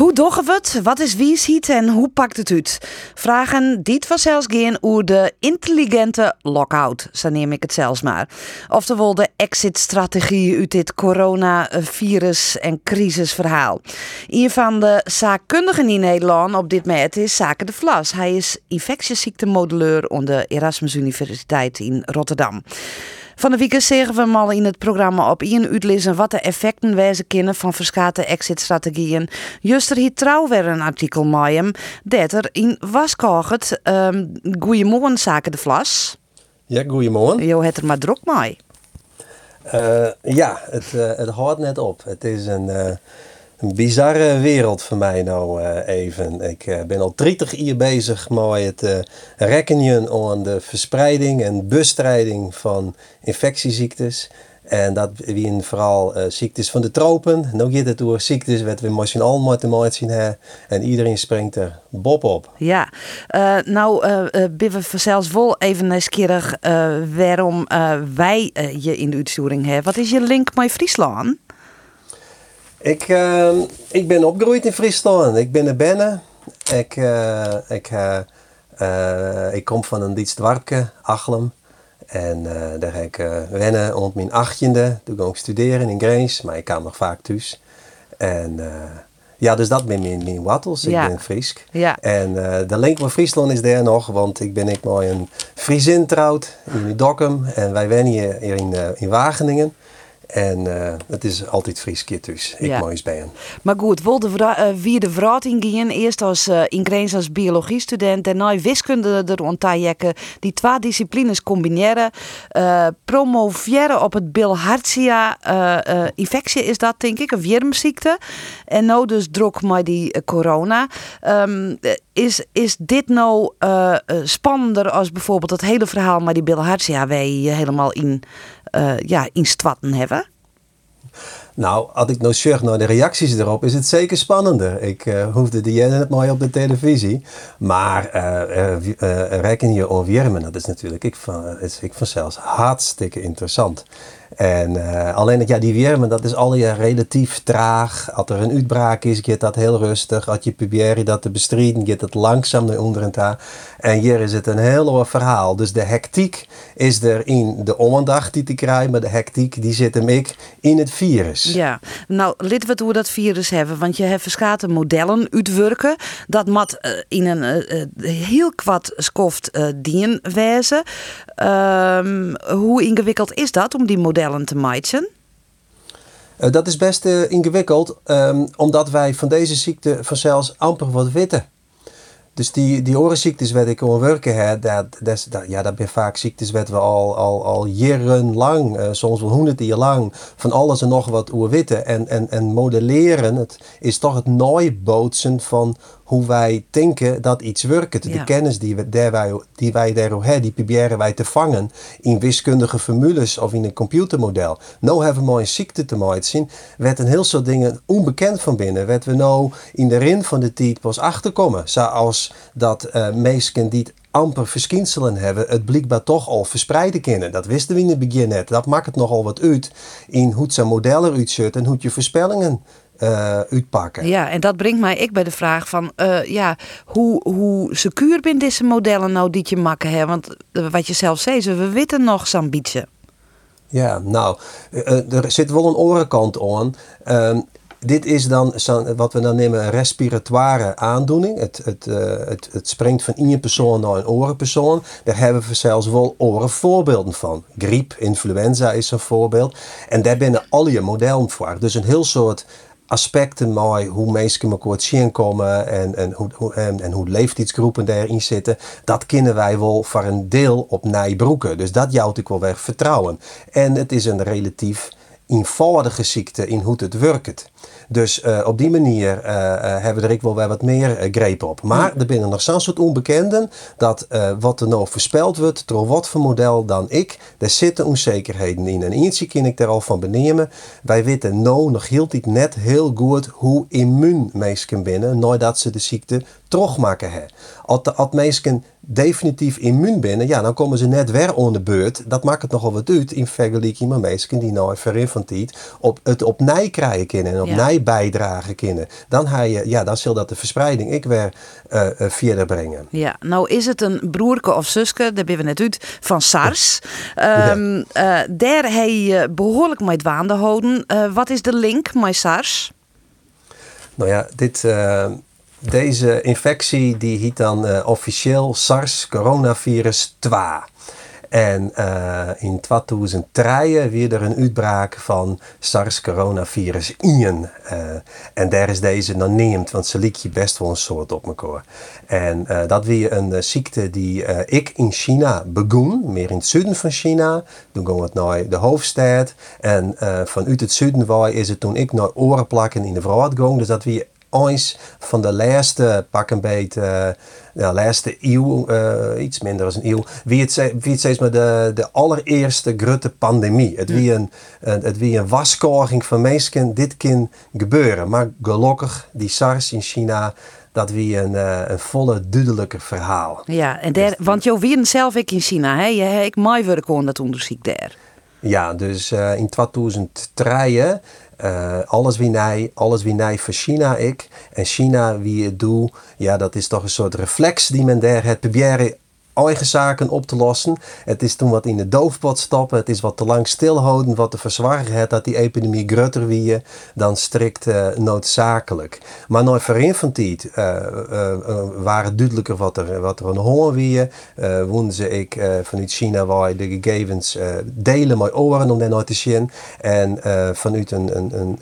Hoe doggen we het? Wat is wiesheid en hoe pakt het uit? Vragen die vanzelfs gaan over de intelligente lockout, zo neem ik het zelfs maar. Oftewel de exit-strategie uit dit coronavirus- en crisisverhaal. Een van de zaakkundigen in Nederland op dit moment is Zaken de Vlas. Hij is infectieziektemodelleur aan de Erasmus Universiteit in Rotterdam. Van de week zeggen we al in het programma op in uitlezen wat de effecten wijzen kunnen van verschillende exit-strategieën. Juster hier trouw weer een artikel hem dat er in Waskoget. Um, goeiemorgen, Zaken de Vlas. Ja, goeiemorgen. Jo, het er maar druk mee. Uh, ja, het, uh, het houdt net op. Het is een, uh, een bizarre wereld voor mij nou even. Ik ben al 30 jaar bezig met het rekenen aan de verspreiding en bestrijding van infectieziektes. En dat zijn vooral uh, ziektes van de tropen. Nu gaat het door ziektes wat we misschien al moeten zien hebben. En iedereen springt er bob op. Ja, uh, nou uh, we zelfs wel even nieuwsgierig waarom wij je in de uitsturing hebben. Wat is je link met Friesland? Ik, ik ben opgegroeid in Friesland. Ik ben er binnen. Ik, ik, ik kom van een Diets dorpje, Achlem. En daar heb ik wennen rond mijn achttiende. Toen ging ik studeren in Grace, maar ik kwam nog vaak thuis. En ja, dus dat ben mijn, mijn wattels. Ik ben Fries. Ja. En de link met Friesland is daar nog, want ik ben ik met een Friesin trouwd in Dokkum. En wij wennen hier in, in Wageningen. En uh, het is altijd Fries dus. Ik ja. mooi ben. Maar goed, wilde uh, wie de verrating gingen. Eerst als uh, in als biologiestudent. En nu wiskunde er ontdekken. Die twee disciplines combineren. Uh, promoveren op het bilharzia infectie is dat denk ik. Een wiermziekte. En nou dus druk met die corona. Um, is, is dit nou spannender als bijvoorbeeld het hele verhaal met die bilharzia. Wij helemaal in uh, ja, in stwatten hebben? Nou, als ik nou zeg naar de reacties erop, is het zeker spannender. Ik uh, hoefde die net mooi op de televisie. Maar uh, reken je onwiermen, dat is natuurlijk ik van, is ik vanzelfs hartstikke interessant. En uh, alleen dat ja, die wiermen, dat is al je relatief traag. Als er een uitbraak is, gaat dat heel rustig. Als je probeert dat te bestrijden, gaat het langzaam naar onder en daar. En hier is het een heel verhaal. Dus de hectiek is er in de ondacht die te krijgen, maar de hectiek die zit hem ik in het virus. Ja, nou, lid we hoe dat virus hebben, want je hebt verschillende modellen uitwerken. Dat mat uh, in een uh, heel kwad skoft dien wijzen. Um, hoe ingewikkeld is dat om die modellen te? Uh, dat is best uh, ingewikkeld, um, omdat wij van deze ziekte vanzelfs amper wat weten. Dus die, die orenziektes waar ik aan werken dat, dat, dat, ja, dat zijn vaak ziektes wat we al, al, al jarenlang, uh, soms wel honderden jaar lang, van alles en nog wat over weten. En, en, en modelleren, het is toch het bootsen van hoe wij denken dat iets werkt. De kennis die, we, wij, die wij daarover hebben, die proberen wij te vangen in wiskundige formules of in een computermodel. Nou hebben we een ziekte te maken zien, werd een heel soort dingen onbekend van binnen. Werd we nou in de rin van de tijd pas achterkomen. Zoals dat uh, mensen die amper verschijnselen hebben, het blijkbaar toch al verspreiden kunnen. Dat wisten we in het begin net. Dat maakt het nogal wat uit in hoe het zijn modellen uitzet en hoe je voorspellingen uh, uitpakken. Ja, en dat brengt mij ik bij de vraag van, uh, ja, hoe, hoe secuur zijn deze modellen nou die je makken hebben? Want uh, wat je zelf zei, we weten nog zo'n beetje. Ja, nou, er zit wel een orenkant aan. Ehm, dit is dan wat we dan nemen een respiratoire aandoening. Het, het, het, het springt van één persoon naar een orenpersoon. Daar hebben we zelfs wel orenvoorbeelden van. Griep, influenza is een voorbeeld. En daar binnen al je modellen voor. Dus een heel soort aspecten mooi hoe mensen elkaar zien komen en, en, hoe, en, en hoe leeftijdsgroepen daarin zitten. Dat kennen wij wel voor een deel op nijbroeken. Dus dat jouwt ik wel weer vertrouwen. En het is een relatief eenvoudige ziekte in hoe het werkt. Dus uh, op die manier uh, hebben we er ik wel weer wat meer greep op. Maar er binnen nog zo'n soort onbekenden dat wat er nou voorspeld wordt, door wat voor model dan ik, daar zitten onzekerheden in. En eentje kan ik daar al van benemen. Wij weten nou nog heel net heel goed hoe immuun mensen binnen, nadat ze de ziekte terugmaken hebben. Als, als mensen definitief immuun binnen, ja, dan komen ze net weer aan de beurt. Dat maakt het nogal wat uit in vergelijking met mensen die nou tijd op het opnieuw krijgen kunnen en opnieuw ja. bijdragen kunnen. Dan, ga je, ja, dan zal dat de verspreiding ik weer uh, verder brengen. Ja, nou is het een broerke of zuske, daar ben we net uit, van SARS. Um, ja. daar hij je behoorlijk mee waande houden. wat is de link met SARS? Nou ja, dit deze infectie die heet dan uh, officieel SARS coronavirus 2. En uh, in 2003 weer er een uitbraak van SARS coronavirus 1. Uh, en daar is deze dan neemt, want ze liep je best wel een soort op elkaar. En dat weer een ziekte die ik in China begon, meer in het zuiden van China. Toen ging het naar de hoofdstad. En vanuit het zuiden is het toen ik naar oren plakken in de vrouw ging. Dus dat weer eens van de laatste pak een beetje, uh, de laatste eeuw, uh, iets minder dan een eeuw, wie het, wie het steeds maar de, de allereerste grote pandemie. Het wie een, het wie een waskorging van mensen dit kan gebeuren. Maar gelukkig, die SARS in China, dat wie een, uh, een volle, duidelijke verhaal. Ja, en der, want jou wie zelf ik in China, hè? Je ik mij werk aan dat onderzoek daar. Ja, dus uh, in 2003 uh, alles wie nij, alles wie nij voor China ik. En China wie het doet, ja, dat is toch een soort reflex die men daar het proberen eigen zaken op te lossen. Het is toen wat in de doofpot stappen. Het is wat te lang stilhouden. Wat te verzwaren het dat die epidemie groter wie dan strikt uh, noodzakelijk. Maar nooit tijd uh, uh, waren duidelijker wat er, wat er een honger wie. Uh, ze ik vanuit China waar de gegevens delen met oren om daar nooit te zien. En vanuit een, een, een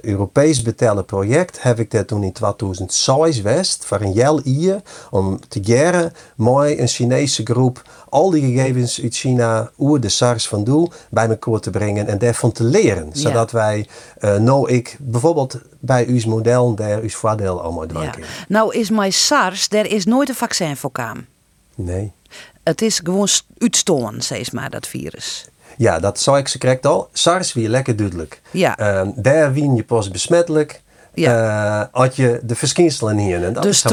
Europees betellen project heb ik dat toen in 2006 west voor een hier om te jaren mooi een Chinese groep al die gegevens uit China, hoe de SARS van doel, bij elkaar te brengen en daarvan te leren. Zodat wij, uh, nou ik, bijvoorbeeld bij uw model, daar uw voordeel allemaal dwanken. Ja. Nou is mijn SARS, er is nooit een vaccin voor kwam. Nee. Het is gewoon uitstoren, steeds maar, dat virus. Ja, dat zou ik ze correct al. SARS weer lekker duidelijk. Ja. Uh, daar wien je pas besmettelijk. Ja. Uh, had je de verschijnselen hier. En dat dus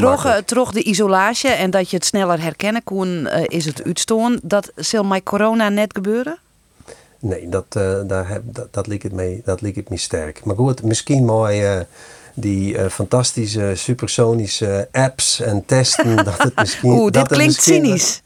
toch de isolatie en dat je het sneller herkennen kon, uh, is het uitstoon. Dat zal met corona net gebeuren? Nee, dat, uh, daar heb, dat, dat liep het mee, dat liep het mee sterk. Maar goed, misschien mooi die uh, fantastische supersonische apps en testen. dat het misschien. Oeh, dit klinkt cynisch.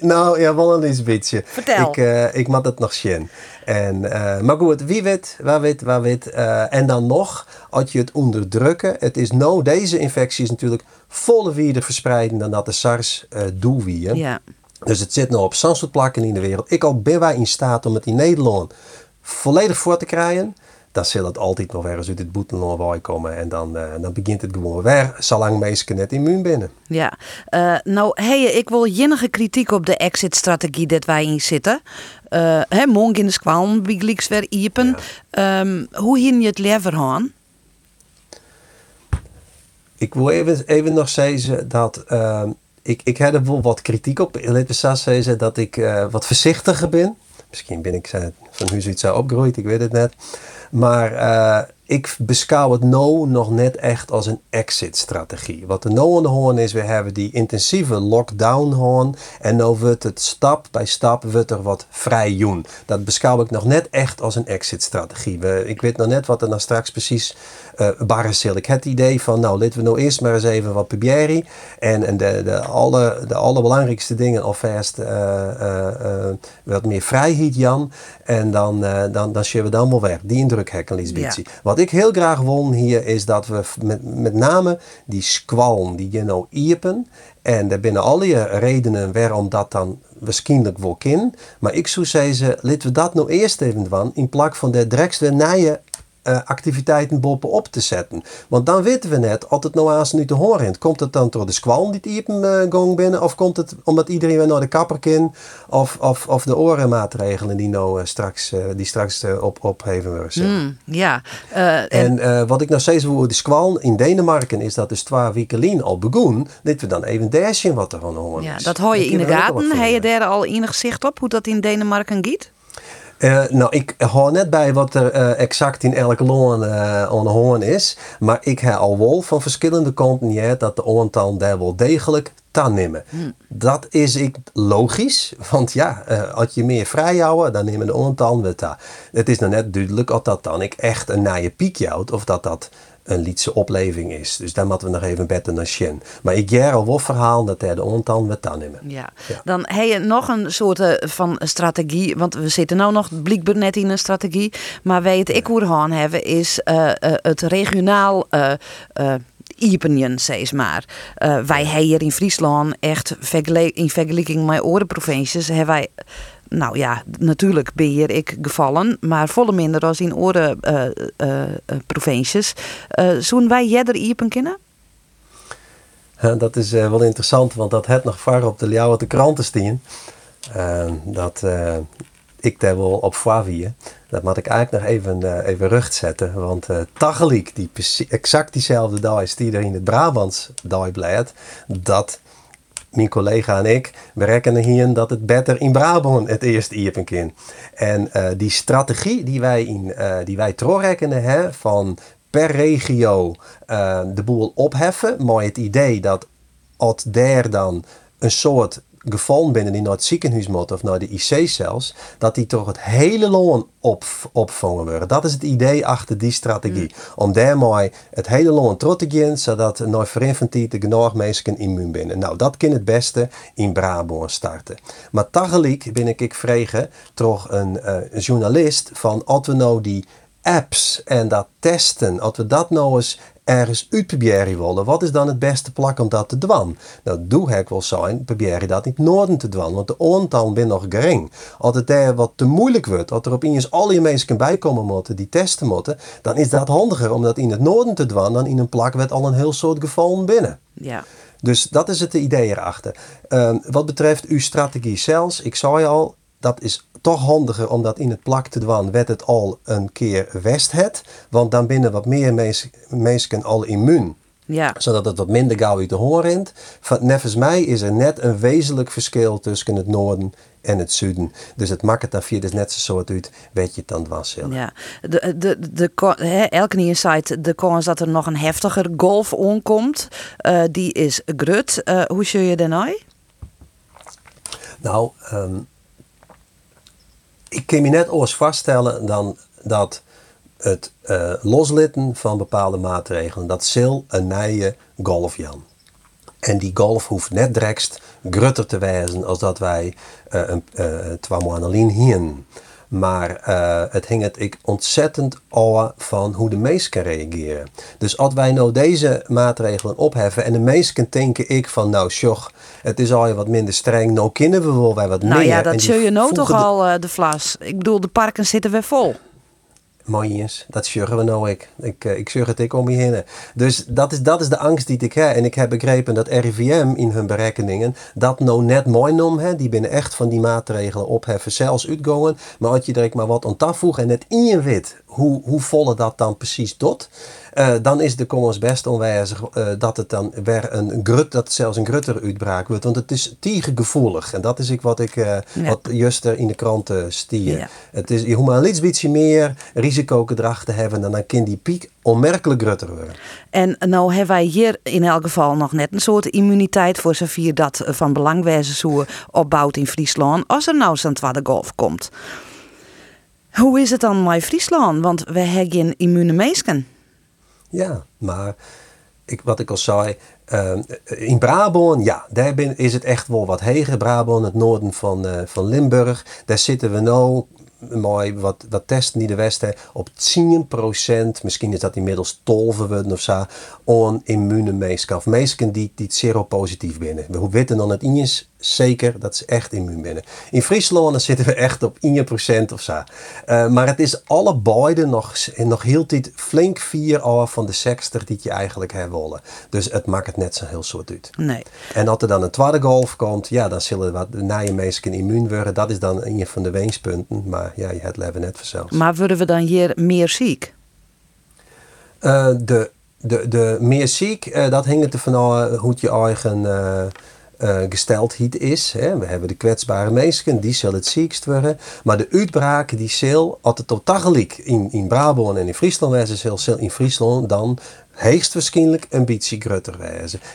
Nou ja, wel een beetje. Vertel. Ik, uh, ik moet het nog zien. En, uh, maar goed, wie weet, waar weet, waar weet. en dan nog, als je het onderdrukken. Het is nou, deze infectie is natuurlijk volle weer verspreiden dan dat de SARS uh, doelwier. Ja. Dus het zit nou op plakken in de wereld. Ik al ben wij in staat om het in Nederland volledig voor te krijgen dan zal het altijd nog weer eens uit het boetenland komen. En dan, uh, dan begint het gewoon weer, zolang mensen net immuun binnen. Ja, uh, nou, hey, ik wil jinnige kritiek op de exit-strategie dat wij in zitten. Uh, hè, morgen in de squalm, wie weer iepen. Ja. Um, hoe hin je het leven gaan? Ik wil even, even nog zeggen dat uh, ik, ik heb er wel wat kritiek op. Laten we zeggen dat ik wat voorzichtiger ben. Misschien ben ik van huis uit zo opgegroeid, ik weet het net. Maar uh, ik beschouw het nou nog net echt als een exit-strategie. Wat er nou aan de hand is, we hebben die intensieve lockdown gehad. En nu wordt het stap bij stap wordt er wat vrij doen. Dat beschouw ik nog net echt als een exit-strategie. Ik weet nog net wat er nou straks precies uh, barre Ik heb het idee van, nou, laten we nou eerst maar eens even wat proberen. En, en de, de, alle, de allerbelangrijkste dingen alvast uh, wat meer vrijheid, Jan. En dan, dan, dan zullen we dan wel weg. Die indruk hekken, Lisbeth. Ja. Wat ik heel graag wil hier is dat we met, met name die squalm die je nou iepen. En daar binnen al die redenen waarom dat dan waarschijnlijk wel kan. Maar ik zou zeggen, laten we dat nou eerst even doen. In plaats van de weer naar uh, activiteiten bovenop te zetten. Want dan weten we net, als het nou nu te horen komt het dan door de squalm die die uh, gang binnen, of komt het omdat iedereen weer naar de kapper kan, of, of, of de orenmaatregelen die nou uh, straks, die straks op, opheven worden. Mm, ja. en, en wat ik nog steeds voor de squalm in Denemarken is dat de twee weken al begon, dat we dan even zien wat er van horen ja, Dat hoor je in de gaten. Heb je daar al enig zicht op hoe dat in Denemarken gaat? Uh, nou, ik hoor net bij wat er uh, exact in elk loon uh, aan de hoorn is. Maar ik heb al wel van verschillende kanten dat de oortal daar wel degelijk tan nemen. Hmm. Dat is ik logisch, want ja, als je meer vrij houden, dan nemen de oortal weer ta. Het is nou net duidelijk of dat dan ik echt een naaie piekje houd, of dat dat een liedse opleving is. Dus daar moeten we nog even beter naar zien. Maar ik jij al wel verhaal dat hij de ontan we dan nemen. Ja. Dan heb je nog een soort eh, van strategie, want we zitten nou nog blijkbaar net in een strategie. Maar wij het ik hoe gaan hebben is uh, het regionaal uh, Iepenjen, zeg maar. wij hebben hier in Friesland echt in vergelijking met andere provincies hebben wij nou ja, natuurlijk ben hier ik gevallen, maar volle minder als in andere uh, uh, provincies. Uh, Zoen wij jeder iepen kennen? dat is wel interessant, want dat het nog vaak op de Ljouwe de kranten staan. dat ik daar wel op Flavie. Dat moet ik eigenlijk nog even, even rucht zetten. Want uh, Tageliek, die exact diezelfde dag is die er in het Brabants blijft, dat mijn collega en ik, we rekenen hier dat het beter in Brabant het eerste iepen. En uh, die strategie die wij, in, uh, die wij hè, van per regio uh, de boel opheffen, maar het idee dat als daar dan een soort gevallen binnen die naar het ziekenhuis moet of naar de IC zelfs, dat die toch het hele loon op, opvangen worden. Dat is het idee achter die strategie. Mm. Om daarmee het hele loon terug te gaan, zodat naar de genoeg mensen immuun binnen. Nou, dat kan het beste in Brabant starten. Maar tegelijk ben ik ik vregen toch een uh, journalist van als we nou die apps en dat testen, als we dat nou eens ergens uitproberen willen, wat is dan het beste plak om dat te doen? Nou, doe ik wel zijn, probeer dat in het noorden te doen, want de aantal ben nog gering. Als het daar wat te moeilijk wordt, als er opeens al je mensen bijkomen moeten die testen moeten, dan is dat handiger om dat in het noorden te doen dan in een plak met al een heel soort gevallen binnen. Ja. Dus dat is het idee erachter. Uh, wat betreft uw strategie zelfs, ik zei al, dat is toch handiger om dat in het plak te doen, werd het al een keer west het. Want dan binnen wat meer mensen al immuun. Ja. Zodat het wat minder gauw uit de hoorn rent. Nevens mij is er net een wezenlijk verschil tussen het noorden en het zuiden. Dus het maakt het dan via dus net zo soort uit, weet je het dan was. Ja, de, de, de, he, elke insight, de kans dat er nog een heftiger golf onkomt, uh, die is grut. Uh, hoe zul je nou? Nou, um, ik kan me net oors vaststellen dan dat het uh, loslitten van bepaalde maatregelen, dat zal een nieuwe golf Jan. En die golf hoeft net drekst grutter te wijzen als dat wij uh, een uh, twee hier. Maar uh, het hing het ik ontzettend af van hoe de meesten reageren. Dus als wij nou deze maatregelen opheffen en de meesten denken ik van nou sjoch, het is al wat minder streng, nou kunnen we wel wij wat nou meer. Nou ja, dat zul je nou toch al uh, de vlas. Ik bedoel, de parken zitten weer vol. Mooi dat zorgen we nou ik. Ik, eh, ik het ik om je heen. Dus dat is, dat is de angst die ik heb. En ik heb begrepen dat RIVM in hun berekeningen dat nou net mooi noem. Hè. Die binnen echt van die maatregelen opheffen, zelfs uitgaan. Maar als je er maar wat aan toevoegt en net in je wit hoe, hoe volle dat dan precies tot. Uh, dan is de commons best onwijzig uh, dat het dan weer een grut, dat zelfs een grutter uitbraak wordt. Want het is gevoelig En dat is ik wat ik uh, ja. wat juist in de kranten stier. Ja. Het is, je hoeft maar een beetje meer risicogedrag te hebben en dan kan die piek onmerkelijk grutter worden. En nou hebben wij hier in elk geval nog net een soort immuniteit voor zover dat van belangwijze opbouwt in Friesland. Als er nou zo'n tweede golf komt. Hoe is het dan met Friesland? Want we hebben geen immune mensen. Ja, maar ik, wat ik al zei, uh, in Brabant, ja, daar is het echt wel wat heger. Brabant, het noorden van, uh, van Limburg, daar zitten we nou mooi wat, wat testen die de Westen op 10%, misschien is dat inmiddels 12 worden of zo, on-immune mensen. Of mensen die, die seropositief binnen. We weten dan het is zeker dat ze echt immuun binnen. In Friesland zitten we echt op 1% of zo. Uh, maar het is alle beide nog, nog heel tijd flink vier af van de 60 die je eigenlijk hebben willen. Dus het maakt het net zo heel soort uit. Nee. En als er dan een tweede golf komt, ja, dan zullen wat je mensen immuun worden. Dat is dan een van de weenspunten. Maar ja, je hebt leven net vanzelf. Maar worden we dan hier meer ziek? Uh, de, de, de meer ziek, uh, dat hangt er van hoe je eigen uh, gesteldheid is. Hè. We hebben de kwetsbare mensen, die zullen het ziekst worden. Maar de uitbraak die zal altijd totaal gelijk in, in Brabant en in Friesland wezen, zal in Friesland dan waarschijnlijk een beetje groter.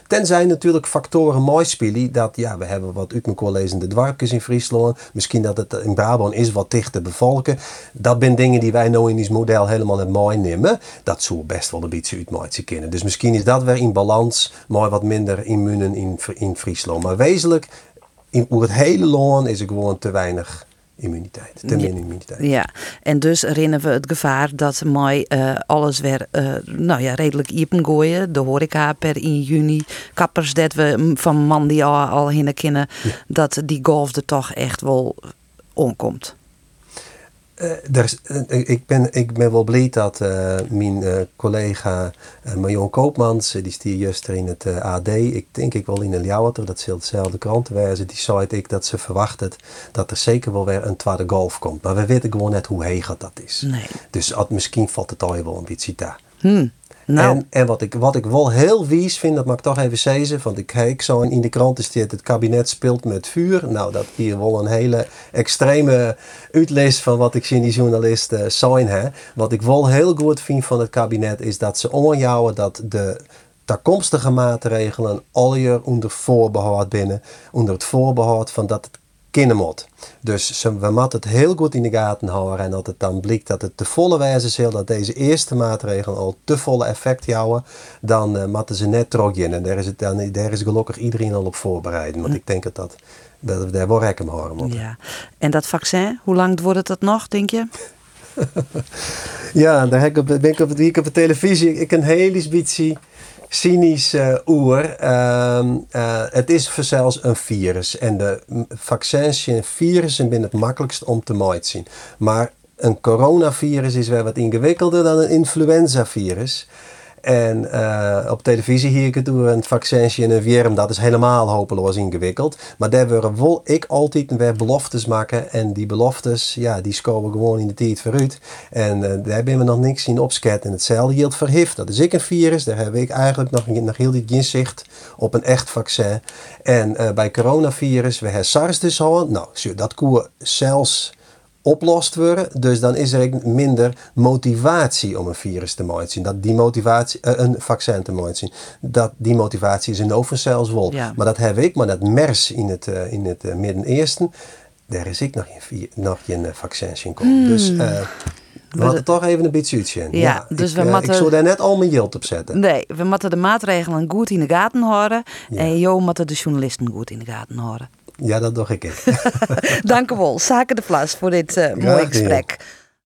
Tenzij natuurlijk factoren mooi spelen. Dat ja, we hebben wat uit mijn lezen de dwarkjes in Friesland. Misschien dat het in Brabant is wat dichter bevolken. Dat zijn dingen die wij nou in dit model helemaal niet mooi nemen. Dat zou best wel een beetje uit mooi kunnen. Dus misschien is dat weer in balans. Maar wat minder immunen in, in Friesland. Maar wezenlijk, in, het hele land is er gewoon te weinig immuniteit, immuniteit. Ja, en dus herinneren we het gevaar dat mooi uh, alles weer uh, nou ja, redelijk iepen gooien. De horeca per 1 juni, kappers dat we van man die al, al hinnen kennen, dat die golf er toch echt wel omkomt. Uh, is, uh, ik, ben, ik ben wel blij dat uh, mijn collega Marion Koopmans, die stier juist in het AD, ik denk ik wel in de Ljouwater, dat zal dezelfde krant wijzen, die zei ik dat ze verwachten dat er zeker wel weer een tweede golf komt. Maar we weten gewoon net hoe heeg dat is. Nee. Dus misschien valt het al wel een beetje daar. Hmm. Nou. En, en wat, ik, wat ik wel heel wies vind, dat mag ik toch even zeggen, want ik kijk zo in de krant is dit, het kabinet speelt met vuur. Nou, dat hier wel een hele extreme uitlees van wat ik zie in die journalisten zijn. Hè. Wat ik wel heel goed vind van het kabinet is dat ze onjouwen dat de toekomstige maatregelen al je onder voorbehoud binnen, onder het voorbehoud van dat het kindermot. Dus we moeten het heel goed in de gaten houden en dat het dan blijkt dat het te volle wijze is dat deze eerste maatregelen al te volle effect houden, dan uh, moeten ze net terug in. En daar is, het, dan, daar is gelukkig iedereen al op voorbereiden. Want ik denk dat, dat, dat we daar wel houden moeten. Ja. En dat vaccin, hoe lang wordt het nog, denk je? ja, daar heb ik op, ben ik op, ik op de televisie ik een hele beetje cynisch uh, oer. Ehm, eh, het is zelfs een virus. En de vaccins zijn virussen zijn het makkelijkst om te zien. Maar een coronavirus is wel wat ingewikkelder dan een influenzavirus. En uh, op televisie hier door een vaccintje en een worm, dat is helemaal hopeloos ingewikkeld. Maar daar wil ik altijd weer beloftes maken. En die beloftes, ja, die scoren gewoon in de tijd vooruit. En uh, daar hebben we nog niks in opsket. En hetzelfde geldt voor. Dat is ik een virus. Daar heb ik eigenlijk nog, nog heel geen zicht op een echt vaccin. En uh, bij coronavirus, we hebben SARS dus al. Nou, dat koe zelfs oplost worden. Dus dan is er minder motivatie om een virus te maken. Dat die motivatie, uh, een vaccin te maken. Dat die motivatie is in over zelfs wel. Maar dat heb ik, maar dat MERS in het, uh, in het uh, Midden-Eersten, daar is ik nog geen, nog geen vaccin in komen. Dus we hadden toch even een beetje uitzien. Ja, ja, dus ik, we matten, ik zou daar net al mijn jilt op zetten. Nee, we moeten de maatregelen goed in de gaten houden. En jou moeten de journalisten goed in de gaten houden. Ja, dat doe ik. Dank u wel, Zaken de Plas, voor dit uh, mooie gesprek.